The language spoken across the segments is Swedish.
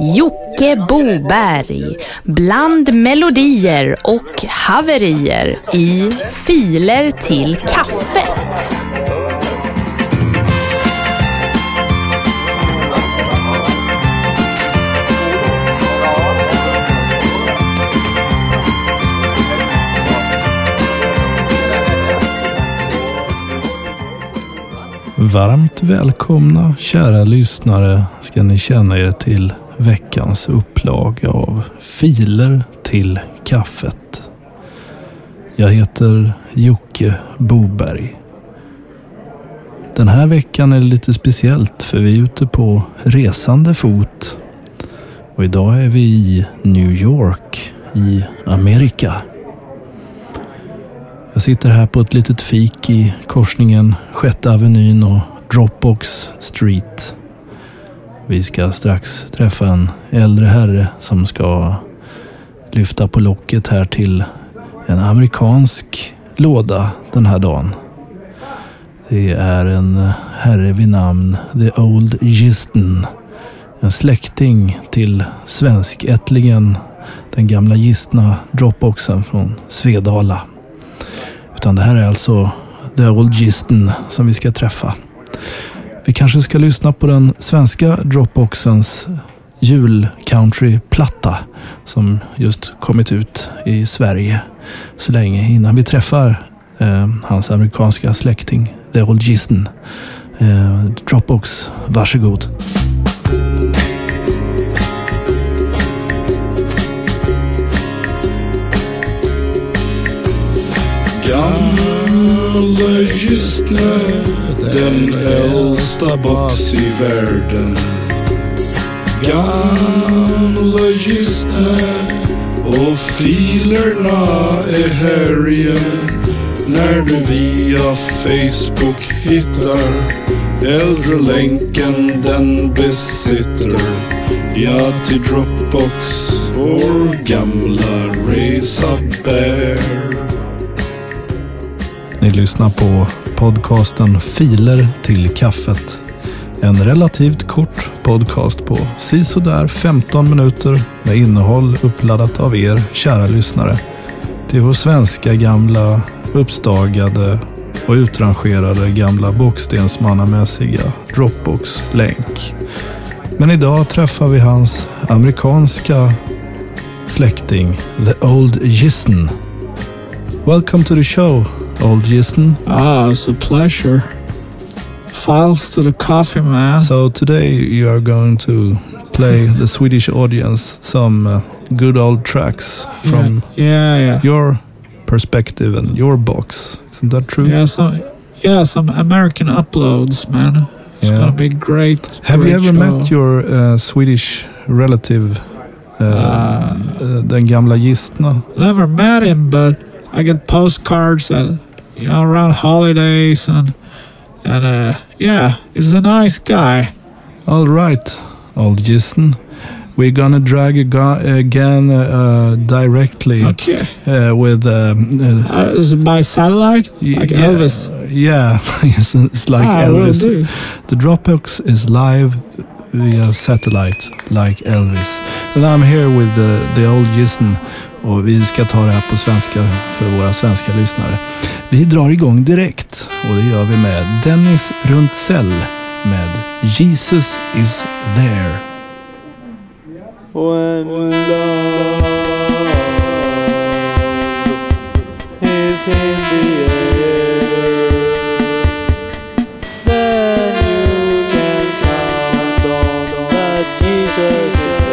Jocke Boberg bland melodier och haverier i Filer till kaffet. Varmt välkomna kära lyssnare ska ni känna er till veckans upplaga av Filer till kaffet. Jag heter Jocke Boberg. Den här veckan är det lite speciellt för vi är ute på resande fot. Och idag är vi i New York i Amerika. Jag sitter här på ett litet fik i korsningen Sjätte Avenyn och Dropbox Street. Vi ska strax träffa en äldre herre som ska lyfta på locket här till en amerikansk låda den här dagen. Det är en herre vid namn The Old Gisten. En släkting till svenskättlingen den gamla gistna Dropboxen från Svedala. Utan det här är alltså The Old Gisten som vi ska träffa. Vi kanske ska lyssna på den svenska Dropboxens julcountryplatta som just kommit ut i Sverige så länge innan vi träffar eh, hans amerikanska släkting The Old Gisten. Eh, Dropbox, varsågod. Gamla Gistne, den äldsta box i världen. Gamla Gistne och filerna är här igen. När du via Facebook hittar äldre länken den besitter. Ja, till Dropbox vår gamla resa bär. Ni lyssnar på podcasten Filer till kaffet. En relativt kort podcast på sisådär 15 minuter med innehåll uppladdat av er kära lyssnare till vår svenska gamla uppstagade och utrangerade gamla bockstensmannamässiga Dropbox-länk. Men idag träffar vi hans amerikanska släkting The Old Gisten. Welcome to the show, Old Gisten. Ah, it's a pleasure. Files to the coffee, man. So today you are going to play the Swedish audience some uh, good old tracks from yeah, yeah, your perspective and your box. Isn't that true? yeah. Some, yeah, some American uploads, man. It's Yeah. gonna be great. Have you ever show. met your uh, Swedish relative, uh, uh, den gamla gistna? Never met him, but I get postcards that you know around holidays and and uh, yeah, he's a nice guy. All right, Old Gisten. We're gonna drag aga- again uh, directly Okay, uh, with um, uh, uh, is it by satellite? Like yeah, Elvis. Yeah, it's, it's like Ah, Elvis. do. The Dropbox is live via satellite, like Elvis. And I'm here with the, the old Gisten. Och vi ska ta det här på svenska för våra svenska lyssnare. Vi drar igång direkt och det gör vi med Dennis Runtzell med Jesus is there. When love is in the air, then you can count on that Jesus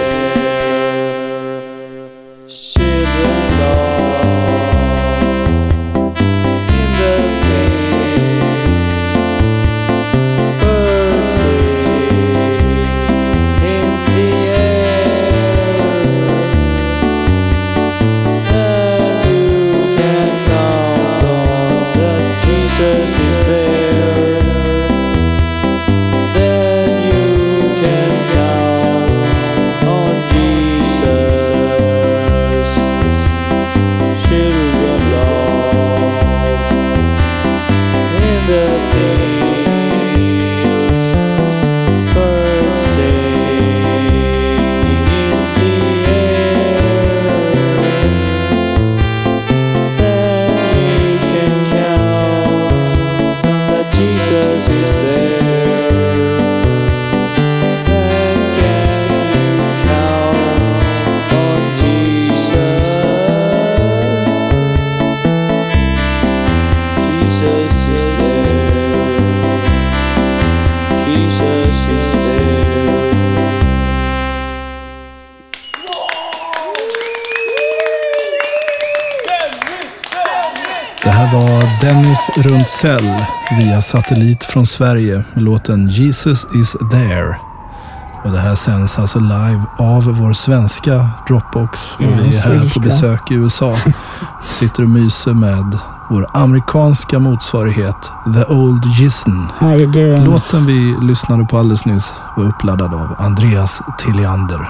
var Dennis Runtzell via satellit från Sverige med låten Jesus is there. Och det här sänds alltså live av vår svenska Dropbox. Och Ja, vi är här på besök i USA. Sitter och myser med vår amerikanska motsvarighet The Old doing? Låten vi lyssnade på alldeles nyss var uppladdad av Andreas Tilliander.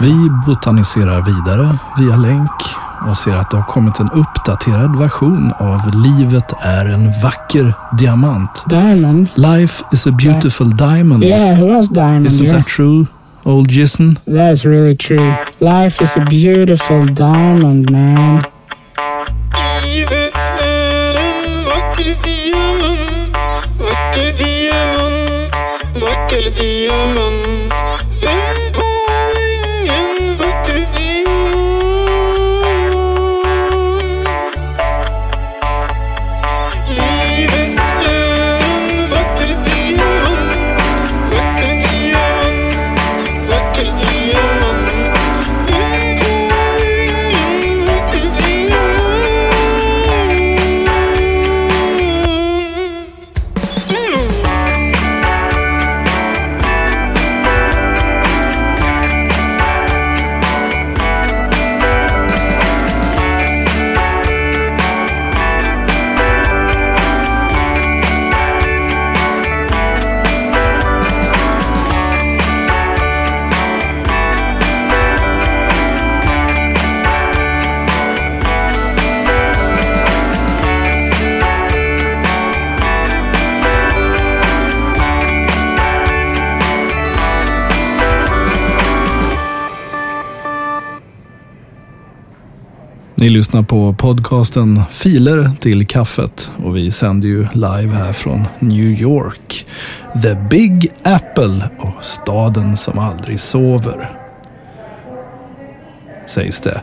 Vi botaniserar vidare via länk och ser att det har kommit en uppdaterad version av Livet är en vacker diamant. Diamond? Life is a beautiful diamond. Yeah, it was Diamond. Isn't yeah. that true, old Jason? That's really true. Life is a beautiful diamond, man. Vacker diamant, vacker diamant, Ni lyssnar på podcasten Filer till kaffet och vi sänder ju live här från New York. The Big Apple och staden som aldrig sover. Sägs det.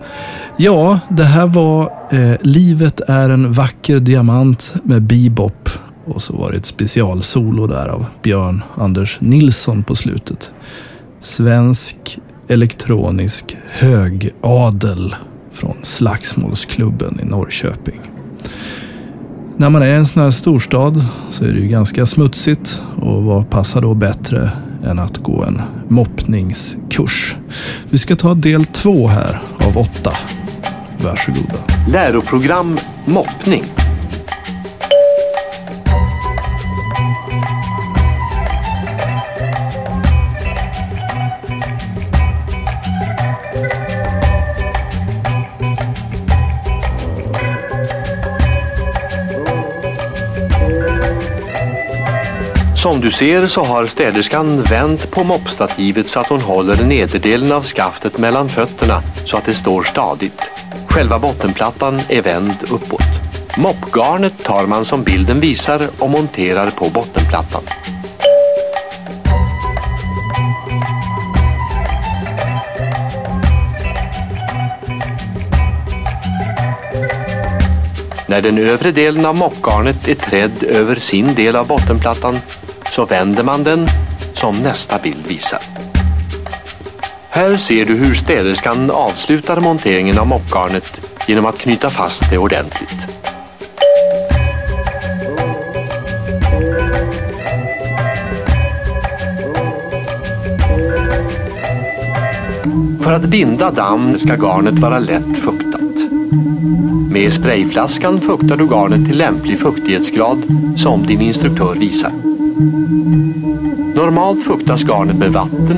Ja, det här var eh, Livet är en vacker diamant med bebop. Och så var det ett specialsolo där av Björn Anders Nilsson på slutet. Svensk elektronisk högadel från Slagsmålsklubben i Norrköping. När man är i en sån här storstad så är det ju ganska smutsigt och vad passar då bättre än att gå en moppningskurs. Vi ska ta del två här av åtta. Varsågoda. Läroprogram moppning. Som du ser så har städerskan vänt på moppstativet så att hon håller nederdelen av skaftet mellan fötterna så att det står stadigt. Själva bottenplattan är vänd uppåt. Moppgarnet tar man som bilden visar och monterar på bottenplattan. När den övre delen av moppgarnet är trädd över sin del av bottenplattan så vänder man den som nästa bild visar. Här ser du hur städerskan avslutar monteringen av moppgarnet genom att knyta fast det ordentligt. För att binda damm ska garnet vara lätt fuktat. Med sprayflaskan fuktar du garnet till lämplig fuktighetsgrad som din instruktör visar. Normalt fuktas garnet med vatten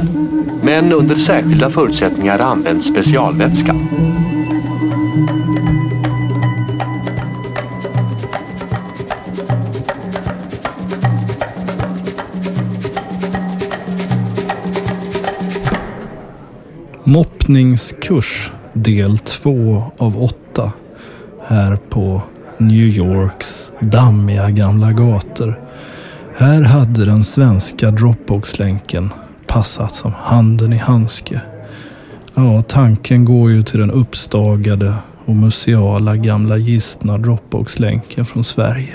men under särskilda förutsättningar används specialvätska. Moppningskurs del 2 av 8 Här på New Yorks dammiga gamla gator. Här hade den svenska Dropbox-länken passat som handen i handske. Ja, tanken går ju till den uppstagade och museala gamla gistna Dropbox-länken från Sverige.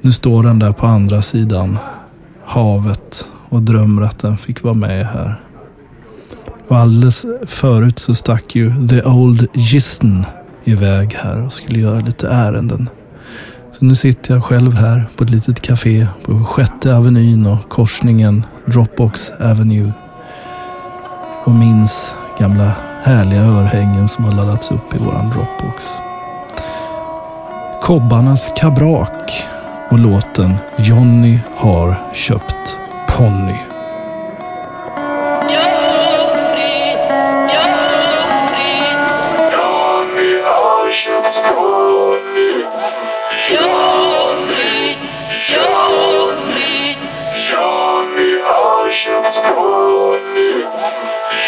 Nu står den där på andra sidan havet och drömmer att den fick vara med här. Och alldeles förut så stack ju The Old Gisten iväg här och skulle göra lite ärenden. Så nu sitter jag själv här på ett litet café på sjätte avenyn och korsningen Dropbox Avenue. Och minns gamla härliga örhängen som har laddats upp i våran Dropbox. Kobbarnas kabrak och låten Johnny har köpt ponny.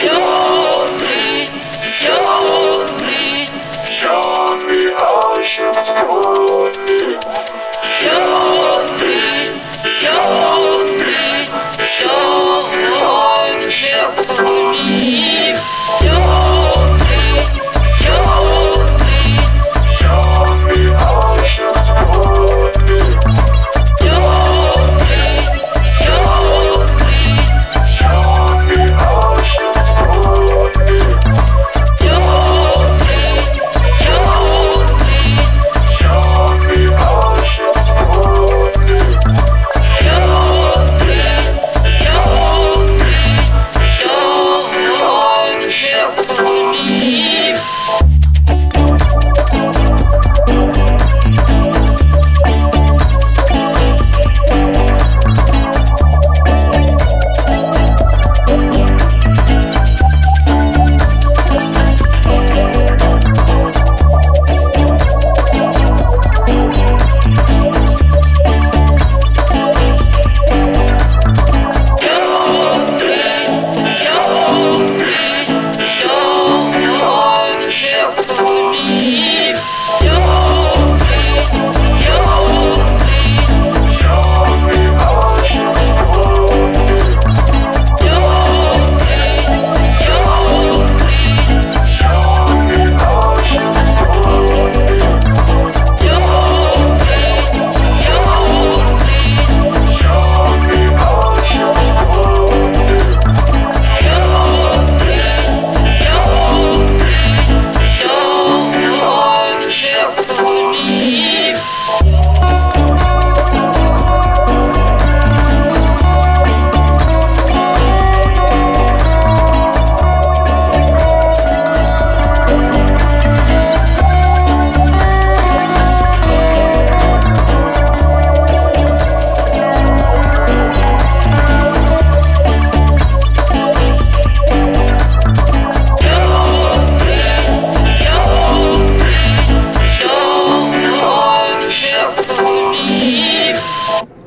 Show me how you do it.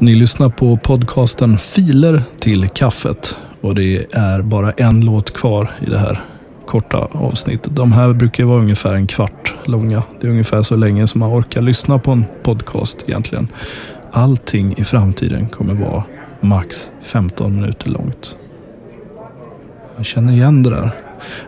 Ni lyssnar på podcasten Filer till kaffet och det är bara en låt kvar i det här korta avsnittet. De här brukar vara ungefär en kvart långa. Det är ungefär så länge som man orkar lyssna på en podcast egentligen. Allting i framtiden kommer vara max 15 minuter långt. Jag känner igen det där.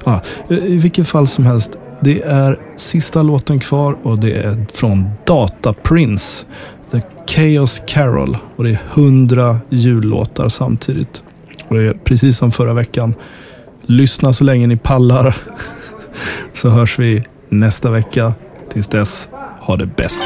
Ah, I vilket fall som helst. Det är sista låten kvar och det är från Data Prince. The Chaos Carol. Och det är 100 jullåtar samtidigt. Och det är precis som förra veckan. Lyssna så länge ni pallar. Så hörs vi nästa vecka. Tills dess, ha det bäst.